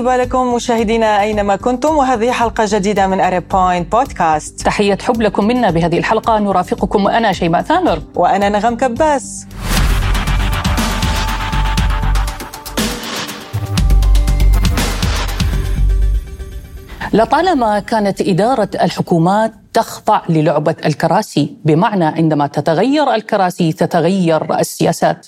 طيبة لكم مشاهدينا أينما كنتم وهذه حلقة جديدة من أرب بوينت بودكاست تحية حب لكم منا بهذه الحلقة نرافقكم وأنا شيماء ثامر. وأنا نغم كباس. لطالما كانت إدارة الحكومات تخضع للعبة الكراسي بمعنى عندما تتغير الكراسي تتغير السياسات.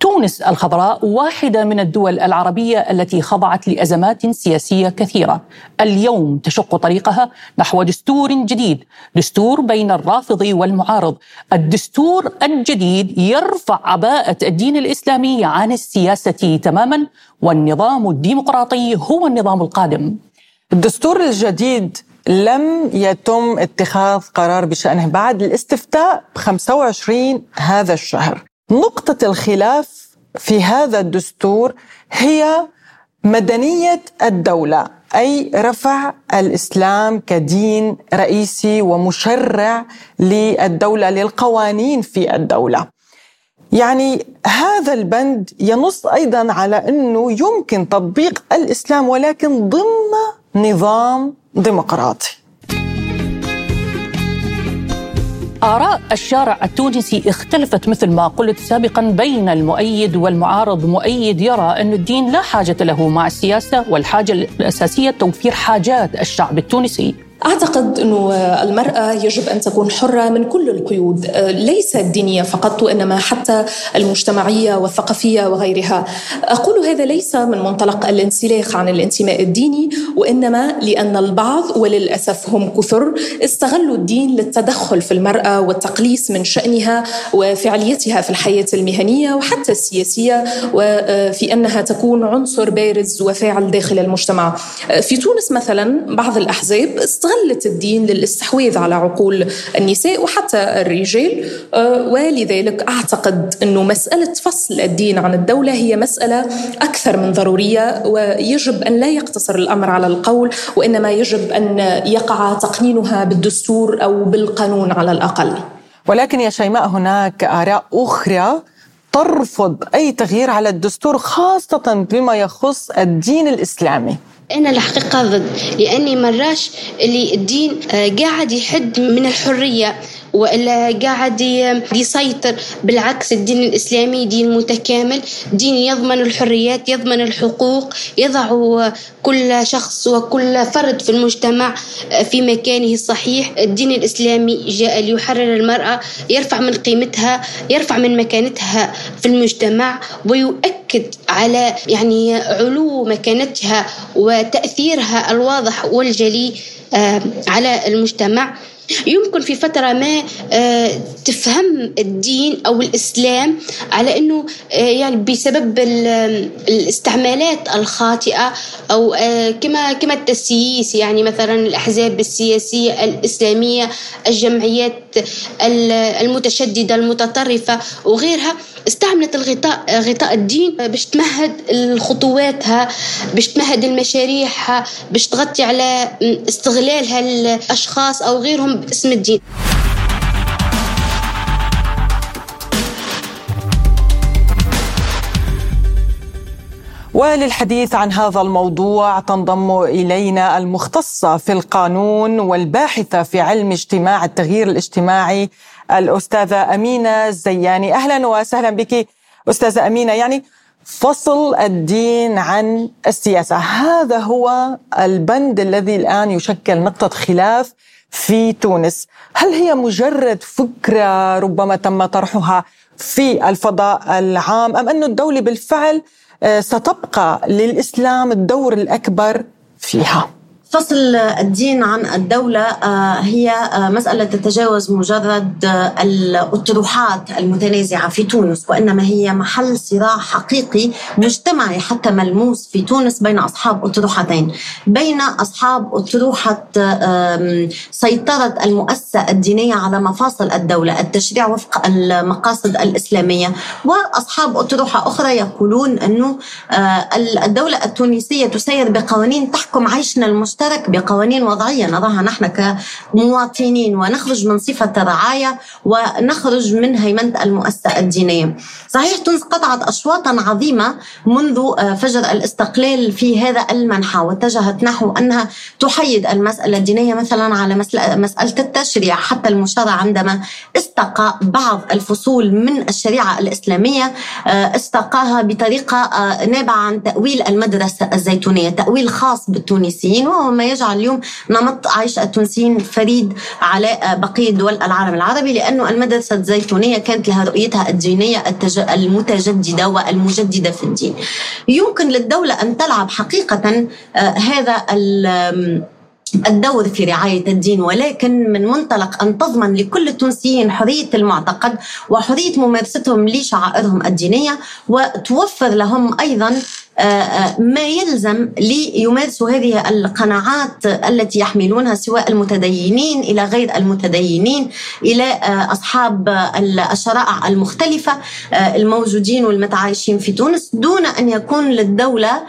تونس الخضراء واحدة من الدول العربية التي خضعت لأزمات سياسية كثيرة. اليوم تشق طريقها نحو دستور جديد دستور بين الرافض والمعارض. الدستور الجديد يرفع عباءة الدين الإسلامي عن السياسة تماما والنظام الديمقراطي هو النظام القادم. الدستور الجديد لم يتم اتخاذ قرار بشأنه بعد الاستفتاء ب 25 هذا الشهر. نقطة الخلاف في هذا الدستور هي مدنية الدولة أي رفع الإسلام كدين رئيسي ومشرع للدولة للقوانين في الدولة. يعني هذا البند ينص أيضا على أنه يمكن تطبيق الإسلام ولكن ضمن نظام ديمقراطي. آراء الشارع التونسي اختلفت مثل ما قلت سابقا بين المؤيد والمعارض. مؤيد يرى أن الدين لا حاجة له مع السياسة والحاجة الأساسية توفير حاجات الشعب التونسي. أعتقد أنه المرأة يجب أن تكون حرة من كل القيود ليس الدينية فقط وإنما حتى المجتمعية والثقافية وغيرها. أقول هذا ليس من منطلق الانسلاخ عن الانتماء الديني وإنما لأن البعض وللأسف هم كثر استغلوا الدين للتدخل في المرأة والتقليص من شأنها وفعاليتها في الحياة المهنية وحتى السياسية وفي أنها تكون عنصر بارز وفاعل داخل المجتمع. في تونس مثلا بعض الأحزاب استغل استغلت الدين للاستحواذ على عقول النساء وحتى الرجال آه، ولذلك أعتقد أنه مسألة فصل الدين عن الدولة هي مسألة أكثر من ضرورية ويجب أن لا يقتصر الأمر على القول وإنما يجب أن يقع تقنينها بالدستور أو بالقانون على الأقل. ولكن يا شيماء هناك آراء أخرى ترفض أي تغيير على الدستور خاصة بما يخص الدين الإسلامي. أنا الحقيقة ضد لأني مراش اللي الدين آه، قاعد يحد من الحرية. وإلا قاعد يسيطر بالعكس الدين الإسلامي دين متكامل دين يضمن الحريات يضمن الحقوق يضع كل شخص وكل فرد في المجتمع في مكانه الصحيح. الدين الإسلامي جاء ليحرر المرأة يرفع من قيمتها يرفع من مكانتها في المجتمع ويؤكد على يعني علو مكانتها وتأثيرها الواضح والجلي آه، على المجتمع. يمكن في فترة ما آه، تفهم الدين أو الإسلام على أنه آه، يعني بسبب الاستعمالات الخاطئة أو آه، كما كما التسييس يعني مثلا الأحزاب السياسية الإسلامية الجمعيات المتشددة المتطرفة وغيرها. استعملت الغطاء غطاء الدين باش تمهد خطواتها باش تمهد المشاريعها باش تغطي على استغلالها الاشخاص أو غيرهم باسم الدين. وللحديث عن هذا الموضوع تنضم إلينا المختصة في القانون والباحثة في علم اجتماع التغيير الاجتماعي الأستاذة أمينة الزياني أهلا وسهلا بك أستاذة أمينة. يعني فصل الدين عن السياسة. هذا هو البند الذي الآن يشكل نقطة خلاف في تونس. هل هي مجرد فكرة ربما تم طرحها في الفضاء العام أم أن الدولة بالفعل آه، ستبقى للإسلام الدور الأكبر فيها؟ فصل الدين عن الدولة آه، هي آه، مسألة تتجاوز مجرد آه، الأطروحات المتنازعة في تونس وإنما هي محل صراع حقيقي مجتمعي حتى ملموس في تونس بين أصحاب أطروحتين. بين أصحاب أطروحة سيطرة المؤسسة الدينية على مفاصل الدولة التشريع وفق المقاصد الإسلامية وأصحاب أطروحة أخرى يقولون أنه الدولة التونسية تسير بقوانين تحكم عيشنا المجتمع مشترك بقوانين وضعية نضعها نحن كمواطنين ونخرج من صفة الرعاية ونخرج من هيمنة المؤسسة الدينية. صحيح تونس قطعت أشواطا عظيمة منذ آه، فجر الاستقلال في هذا المنحى واتجهت نحو أنها تحيد المسألة الدينية مثلا على مسألة التشريع. حتى المشرع عندما استقى بعض الفصول من الشريعة الإسلامية آه، استقاها بطريقة آه، نابعة عن تأويل المدرسة الزيتونية تأويل خاص بالتونسيين وهو ما يجعل اليوم نمط عيش التونسيين فريد على آه، بقية دول العالم العربي لأنه المدرسة الزيتونية كانت لها رؤيتها الدينية المتجددة والمجددة في الدين. يمكن للدولة أن تلعب حقيقة هذا الدور في رعاية الدين ولكن من منطلق أن تضمن لكل التونسيين حرية المعتقد وحرية ممارستهم لشعائرهم الدينية وتوفر لهم أيضا آه، آه، ما يلزم ليمارسوا هذه القناعات التي يحملونها سواء المتدينين إلى غير المتدينين إلى آه، أصحاب الشرائع المختلفة الموجودين والمتعايشين في تونس دون أن يكون للدولة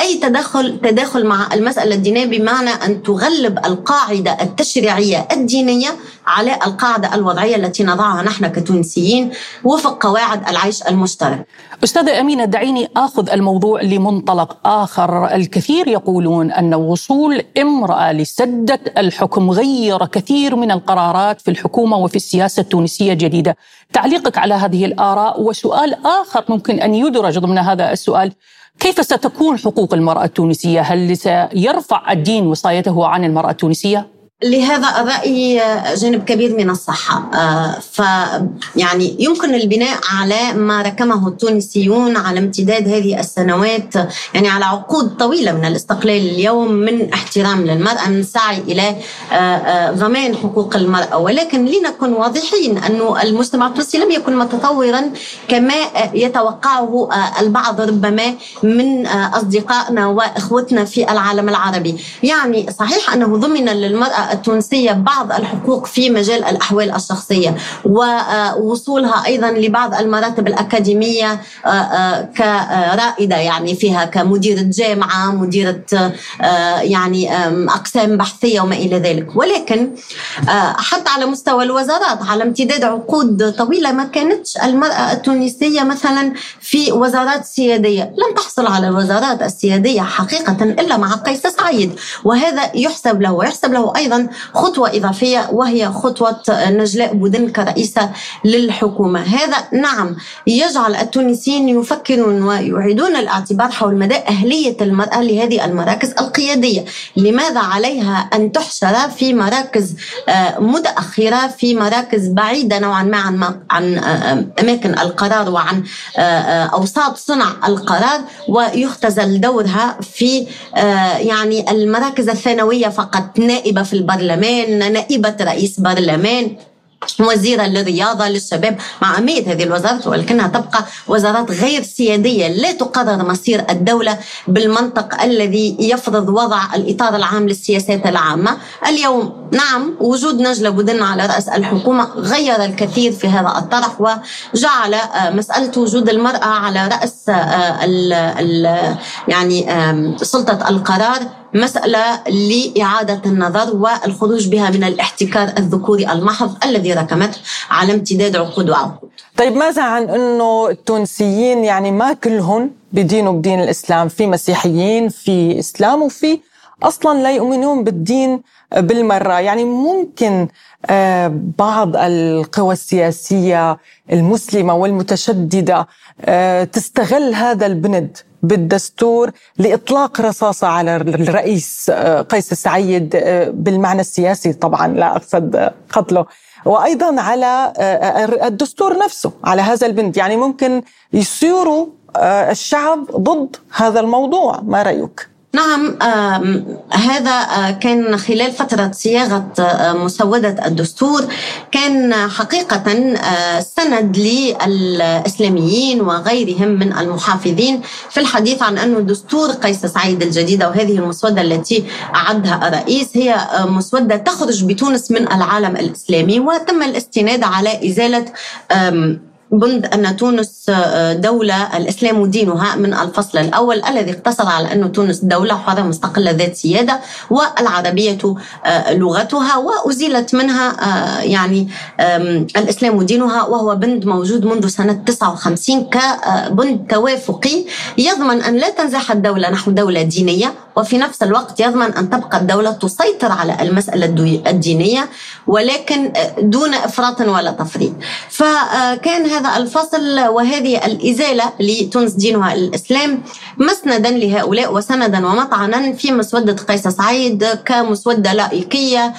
أي تدخل تداخل مع المسألة الدينية بمعنى أن تغلب القاعدة التشريعية الدينية على القاعدة الوضعية التي نضعها نحن كتونسيين وفق قواعد العيش المشترك. أستاذة أمينة دعيني آخذ الموضوع الموضوع لمنطلق آخر الكثير يقولون أن وصول امرأة لسدة الحكم غير كثير من القرارات في الحكومة وفي السياسة التونسية الجديدة تعليقك على هذه الآراء وسؤال آخر ممكن أن يدرج ضمن هذا السؤال كيف ستكون حقوق المرأة التونسية؟ هل سيرفع الدين وصايته عن المرأة التونسية؟ لهذا الرأي جانب كبير من الصحة. آه، ف يعني يمكن البناء على ما ركمه التونسيون على امتداد هذه السنوات يعني على عقود طويلة من الاستقلال اليوم من احترام للمرأة من سعي إلى آه، آه، ضمان حقوق المرأة. ولكن لنكن واضحين أن المجتمع التونسي لم يكن متطورا كما يتوقعه البعض ربما من أصدقائنا وإخوتنا في العالم العربي. يعني صحيح أنه ضمن للمرأة التونسية بعض الحقوق في مجال الأحوال الشخصية ووصولها أيضا لبعض المراتب الأكاديمية آه، آه، كرائدة يعني فيها كمديرة جامعة مديرة آه، يعني أقسام بحثية وما إلى ذلك. ولكن حتى على مستوى الوزارات على امتداد عقود طويلة ما كانتش المرأة التونسية مثلا في وزارات سيادية. لم تحصل على الوزارات السيادية حقيقة إلا مع قيس سعيد وهذا يحسب له ويحسب له أيضا خطوة إضافية وهي خطوة نجلاء بودن كرئيسة للحكومة. هذا نعم يجعل التونسيين يفكرون ويعيدون الاعتبار حول مدى أهلية المرأة لهذه المراكز القيادية. لماذا عليها أن تحشر في مراكز آه، متأخرة في مراكز بعيدة نوعا ما عن عن آه، أماكن القرار وعن آه، أوساط صنع القرار ويختزل دورها في يعني المراكز الثانوية فقط نائبة في البرلمان نائبة رئيس برلمان وزيرا للرياضه للشباب مع اهميه هذه الوزارات ولكنها تبقى وزارات غير سيادية لا تقرر مصير الدولة بالمنطق الذي يفرض وضع الإطار العام للسياسات العامة. اليوم نعم وجود نجله بودن على رأس الحكومة غير الكثير في هذا الطرح وجعل مسألة وجود المرأة على رأس آه، ال ال يعني سلطة القرار مسألة لإعادة النظر والخروج بها من الاحتكار الذكوري المحض الذي ركمته على امتداد عقود وعقود. طيب ماذا عن أنه التونسيين يعني ما كلهم بدينوا بدين الإسلام؟ في مسيحيين في إسلام وفي أصلا لا يؤمنون بالدين بالمرة. يعني ممكن آه، بعض القوى السياسية المسلمة والمتشددة آه، تستغل هذا البند بالدستور لإطلاق رصاصة على الرئيس آه، قيس سعيد آه، بالمعنى السياسي طبعا لا أقصد قتله. وأيضا على آه، الدستور نفسه على هذا البند. يعني ممكن يصيروا الشعب ضد هذا الموضوع. ما رأيك؟ نعم هذا كان خلال فترة صياغة مسودة الدستور كان حقيقة سند للإسلاميين وغيرهم من المحافظين في الحديث عن أن دستور قيس سعيد الجديدة وهذه المسودة التي أعدها الرئيس هي مسودة تخرج بتونس من العالم الإسلامي وتم الاستناد على إزالة بند أن تونس دولة الإسلام دينها من الفصل الأول الذي اقتصر على أن تونس دولة حرة مستقلة ذات سيادة والعربية لغتها وأزيلت منها يعني الإسلام دينها وهو بند موجود منذ سنة 59 كبند توافقي. يضمن أن لا تنزح الدولة نحو دولة دينية وفي نفس الوقت يضمن أن تبقى الدولة تسيطر على المسألة الدينية ولكن دون إفراط ولا تفريط. فكان هذا الفصل وهذه الإزالة لتونس دينها الإسلام مسندا لهؤلاء وسندا ومطعنا في مسودة قيس سعيد كمسودة لائكية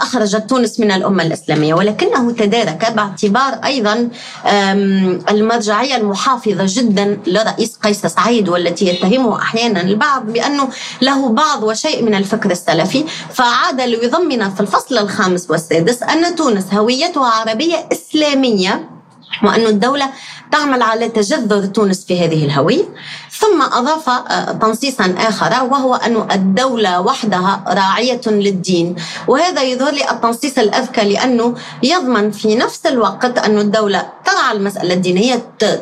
أخرجت تونس من الأمة الإسلامية. ولكنه تدارك باعتبار أيضا المرجعية المحافظة جدا لرئيس قيس سعيد والتي يتهمه أحيانا البعض بأنه له بعض وشيء من الفكر السلفي. فعاد ليضمن في الفصل الخامس والسادس أن تونس هويتها عربية إسلامية. وأن الدولة تعمل على تجذر تونس في هذه الهوية. ثم أضاف آه، تنصيصا آخر وهو أن الدولة وحدها راعية للدين. وهذا يظهر لي التنصيص الأذكى لأنه يضمن في نفس الوقت أن الدولة ترعى المسألة الدينية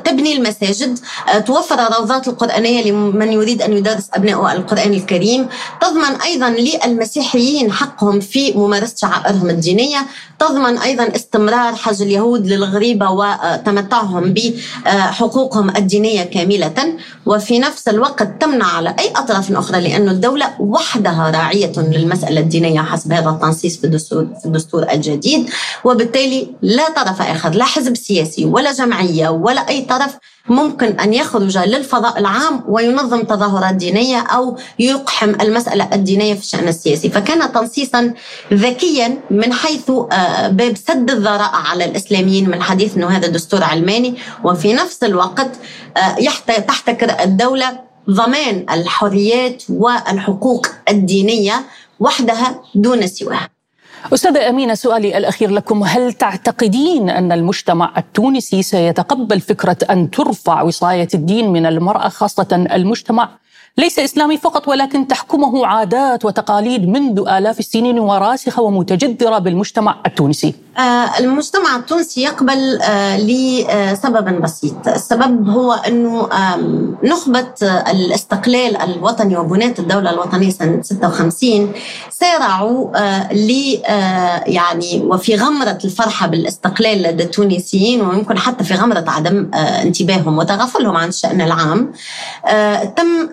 تبني المساجد آه، توفر الروضات القرآنية لمن يريد أن يدرس أبنائه القرآن الكريم. تضمن أيضا للمسيحيين حقهم في ممارسة شعائرهم الدينية. تضمن أيضا استمرار حج اليهود للغريبة وتمتعهم بحقوقهم الدينية كاملة. وفي نفس الوقت تمنع على أي أطراف أخرى لأن الدولة وحدها راعية للمسألة الدينية حسب هذا التنصيص في الدستور, في الدستور الجديد وبالتالي لا طرف آخر لا حزب سياسي ولا جمعية ولا أي طرف ممكن أن يخرج للفضاء العام وينظم تظاهرات دينية أو يقحم المسألة الدينية في الشأن السياسي. فكان تنصيصا ذكيا من حيث آه، باب سد الذرائع على الإسلاميين من حديث أنه هذا دستور علماني. وفي نفس الوقت آه، تحتكر الدولة ضمان الحريات والحقوق الدينية وحدها دون سواها. أستاذة أمينة سؤالي الأخير لكم. هل تعتقدين أن المجتمع التونسي سيتقبل فكرة أن ترفع وصاية الدين من المرأة خاصة المجتمع؟ ليس إسلامي فقط ولكن تحكمه عادات وتقاليد منذ آلاف السنين وراسخة ومتجذرة بالمجتمع التونسي. المجتمع التونسي يقبل آه، لسبب بسيط. السبب هو أنه نخبة الاستقلال الوطني وبناة الدولة الوطنية سنة 56 سارعوا آه، ل يعني وفي غمرة الفرحة بالاستقلال لدى التونسيين ويمكن حتى في غمرة عدم انتباههم وتغافلهم عن الشأن العام. تم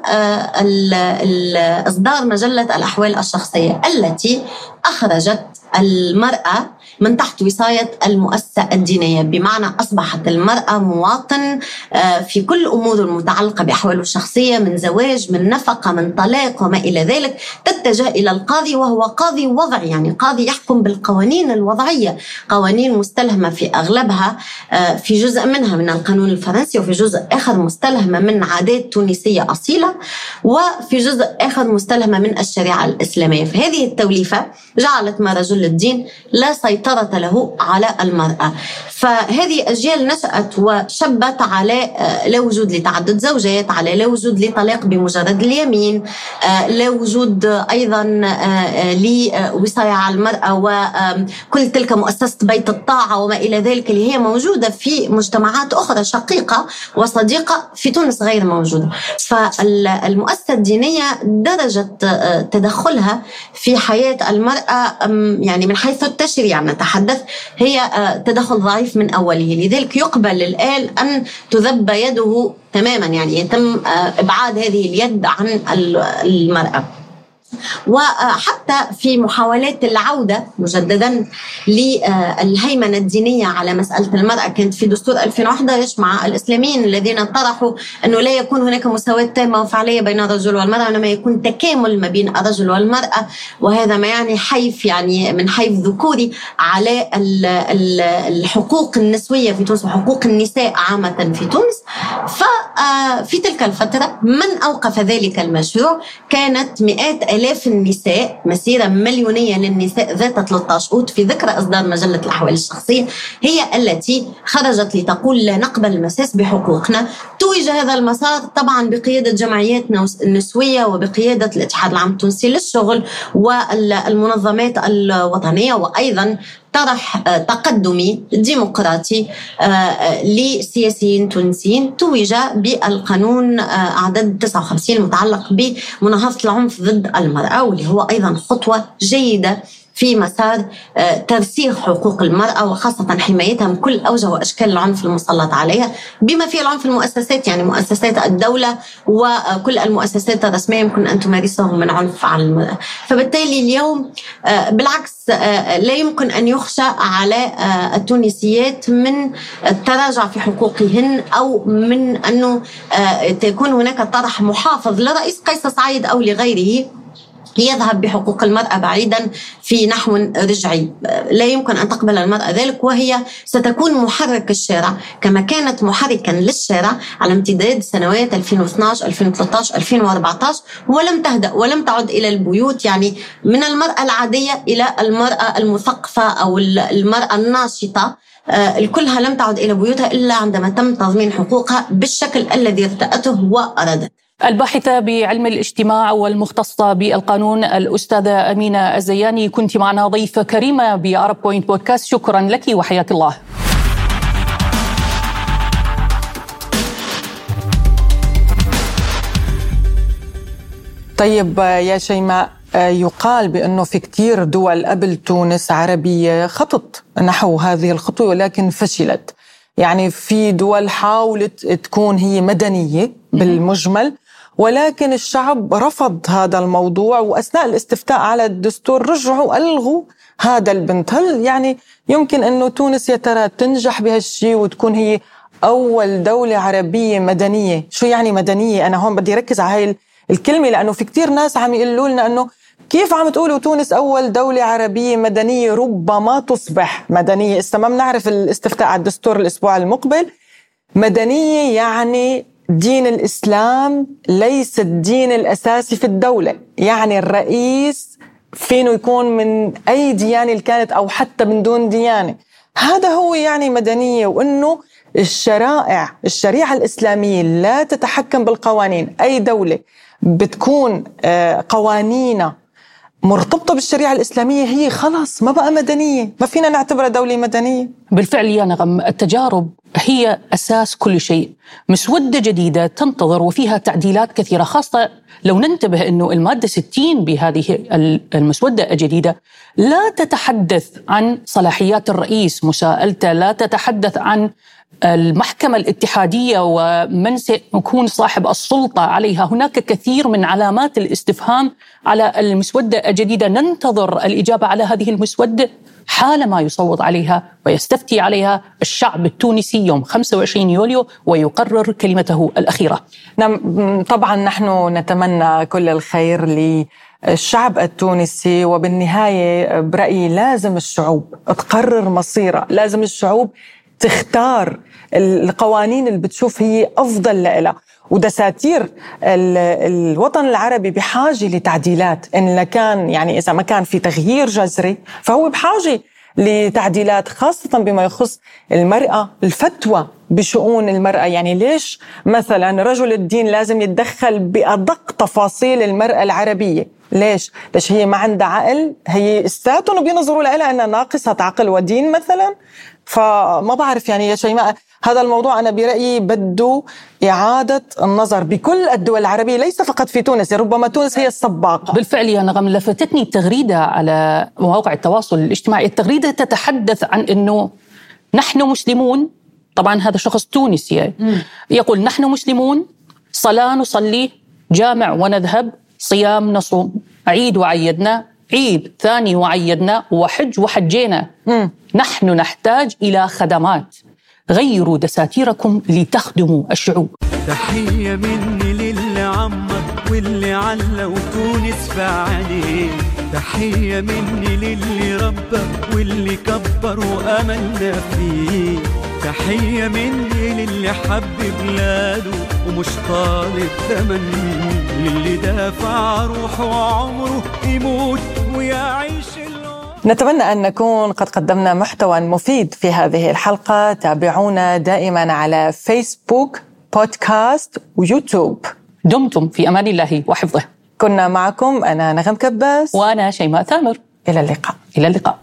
إصدار مجلة الأحوال الشخصية التي أخرجت المرأة من تحت وصاية المؤسسة. الدينية بمعنى أصبحت المرأة مواطن آه، في كل أمور المتعلقة بأحواله الشخصية من زواج من نفقة من طلاق وما إلى ذلك تتجه إلى القاضي وهو قاضي وضعي يعني قاضي يحكم بالقوانين الوضعية قوانين مستلهمة في أغلبها آه، في جزء منها من القانون الفرنسي وفي جزء آخر مستلهمة من عادات تونسية أصيلة وفي جزء آخر مستلهمة من الشريعة الإسلامية. فهذه التوليفة جعلت ما رجل الدين لا سيطرة له على المرأة. فهذه أجيال نشأت وشبت على آه، لا وجود لتعدد زوجات على لا وجود لطلاق بمجرد اليمين آه، لا وجود أيضا آه، لوصاية على المرأة وكل تلك مؤسسة بيت الطاعة وما إلى ذلك اللي هي موجودة في مجتمعات أخرى شقيقة وصديقة في تونس غير موجودة. فالمؤسسة الدينية درجة تدخلها في حياة المرأة يعني من حيث التشريع نتحدث هي تدخل ضعيف من أوله. لذلك يقبل الآل أن تذب يده تماما يعني يتم آه، إبعاد هذه اليد عن المرأة. وحتى في محاولات العودة مجددا للهيمنة الدينية على مسألة المرأة. كانت في دستور 2011 مع الإسلاميين الذين طرحوا أنه لا يكون هناك مساواة تامة وفعليه بين الرجل والمرأة وإنما يكون تكامل ما بين الرجل والمرأة. وهذا ما يعني حيف يعني من حيف ذكوري على الحقوق النسوية في تونس وحقوق النساء عامة في تونس. ففي تلك الفترة من أوقف ذلك المشروع كانت مئات آلاف النساء مسيرة مليونية للنساء ذات 13 أوت في ذكرى إصدار مجلة الأحوال الشخصية هي التي خرجت لتقول لا نقبل المساس بحقوقنا. توج هذا المسار طبعا بقيادة جمعيات النسوية وبقيادة الاتحاد العام التونسي للشغل والمنظمات الوطنية وأيضا طرح تقدمي ديمقراطي لسياسيين تونسيين توج بالقانون أعداد 59 المتعلق بمناهضة العنف ضد المرأة واللي هو أيضا خطوة جيدة في مسار آه، ترسيخ حقوق المرأة وخاصة حمايتها من كل أوجه وأشكال العنف المسلط عليها بما في العنف المؤسسات يعني مؤسسات الدولة وكل المؤسسات الرسمية يمكن أن تمارسهم من عنف على المرأة فبالتالي اليوم آه، بالعكس آه، لا يمكن أن يخشى على التونسيات من التراجع في حقوقهن أو من أنه تكون هناك طرح محافظ لرئيس قيس سعيد أو لغيره. يذهب بحقوق المرأة بعيدا في نحو رجعي. لا يمكن أن تقبل المرأة ذلك وهي ستكون محرك الشارع كما كانت محركا للشارع على امتداد سنوات 2012 2013 2014 ولم تهدأ ولم تعد إلى البيوت يعني من المرأة العادية إلى المرأة المثقفة أو المرأة الناشطة. آه، كلها لم تعد إلى بيوتها إلا عندما تم تضمين حقوقها بالشكل الذي ارتأته وأرادته الباحثة بعلم الاجتماع والمختصة بالقانون الأستاذة أمينة الزياني كنت معنا ضيفة كريمة بأرب بوينت بودكاست شكرا لك وحياك الله. طيب يا شيماء يقال بأنه في كتير دول قبل تونس عربية خطط نحو هذه الخطوة ولكن فشلت. يعني في دول حاولت تكون هي مدنية بالمجمل. ولكن الشعب رفض هذا الموضوع وأثناء الاستفتاء على الدستور رجعوا ألغوا هذا البنت هل يعني يمكن انه تونس يا ترى تنجح بهالشيء وتكون هي أول دولة عربية مدنية. شو يعني مدنية؟ أنا هون بدي ركز على هاي الكلمة لأنه في كتير ناس عم يقولوا لنا إنه كيف عم تقولوا تونس أول دولة عربية مدنية ربما تصبح مدنية؟ إسا ما بنعرف الاستفتاء على الدستور الأسبوع المقبل مدنية يعني دين الإسلام ليس الدين الأساسي في الدولة، يعني الرئيس فينه يكون من أي ديانة كانت أو حتى من دون ديانة. هذا هو يعني مدنية وإنه الشرائع الشريعة الإسلامية لا تتحكم بالقوانين، أي دولة بتكون آه، قوانينها مرتبطة بالشريعة الإسلامية هي خلاص ما بقى مدنية. ما فينا نعتبرها دولة مدنية. بالفعل يا نغم التجارب هي أساس كل شيء. مسودة جديدة تنتظر وفيها تعديلات كثيرة خاصة لو ننتبه أنه المادة 60 بهذه المسودة الجديدة لا تتحدث عن صلاحيات الرئيس مساءلته لا تتحدث عن المحكمة الاتحادية ومن سيكون صاحب السلطة عليها. هناك كثير من علامات الاستفهام على المسودة الجديدة. ننتظر الإجابة على هذه المسودة حالما يصوت عليها ويستفتي عليها الشعب التونسي يوم 25 يوليو ويقرر كلمته الأخيرة. نعم طبعا نحن نتمنى كل الخير للشعب التونسي وبالنهاية برأيي لازم الشعوب تقرر مصيرها لازم الشعوب تختار القوانين اللي بتشوف هي أفضل لها ودساتير الوطن العربي بحاجة لتعديلات إن كان يعني إذا ما كان في تغيير جذري فهو بحاجة لتعديلات خاصة بما يخص المرأة الفتوى بشؤون المرأة يعني ليش مثلا رجل الدين لازم يتدخل بأدق تفاصيل المرأة العربية ليش؟ ليش هي ما عندها عقل؟ هي استاتهم بينظروا لها أنها ناقصة عقل ودين مثلا؟ فما بعرف يعني يا شيماء هذا الموضوع أنا برأيي بده إعادة النظر بكل الدول العربية ليس فقط في تونس ربما تونس هي السباقة. بالفعل يا نغم لفتتني تغريدة على مواقع التواصل الاجتماعي. التغريدة تتحدث عن أنه نحن مسلمون. طبعا هذا شخص تونسي. يقول نحن مسلمون صلاة نصلي جامع ونذهب صيام نصوم. عيد وعيدنا عيد ثاني وعيدنا وحج وحجينا. نحن نحتاج إلى خدمات. غيروا دساتيركم لتخدموا الشعوب. تحية مني للي عمر واللي علق تونس فعليه تحية مني للي ربى واللي كبر وأملنا فيه. تحية مني للي حب بلاده ومش طالب ثمن للي دافع روحه وعمره يموت ويعيش نتمنى أن نكون قد قدمنا محتوى مفيد في هذه الحلقة. تابعونا دائما على فيسبوك بودكاست ويوتيوب دمتم في أمان الله وحفظه. كنا معكم أنا نغم كباس. وأنا شيماء ثامر. إلى اللقاء. إلى اللقاء.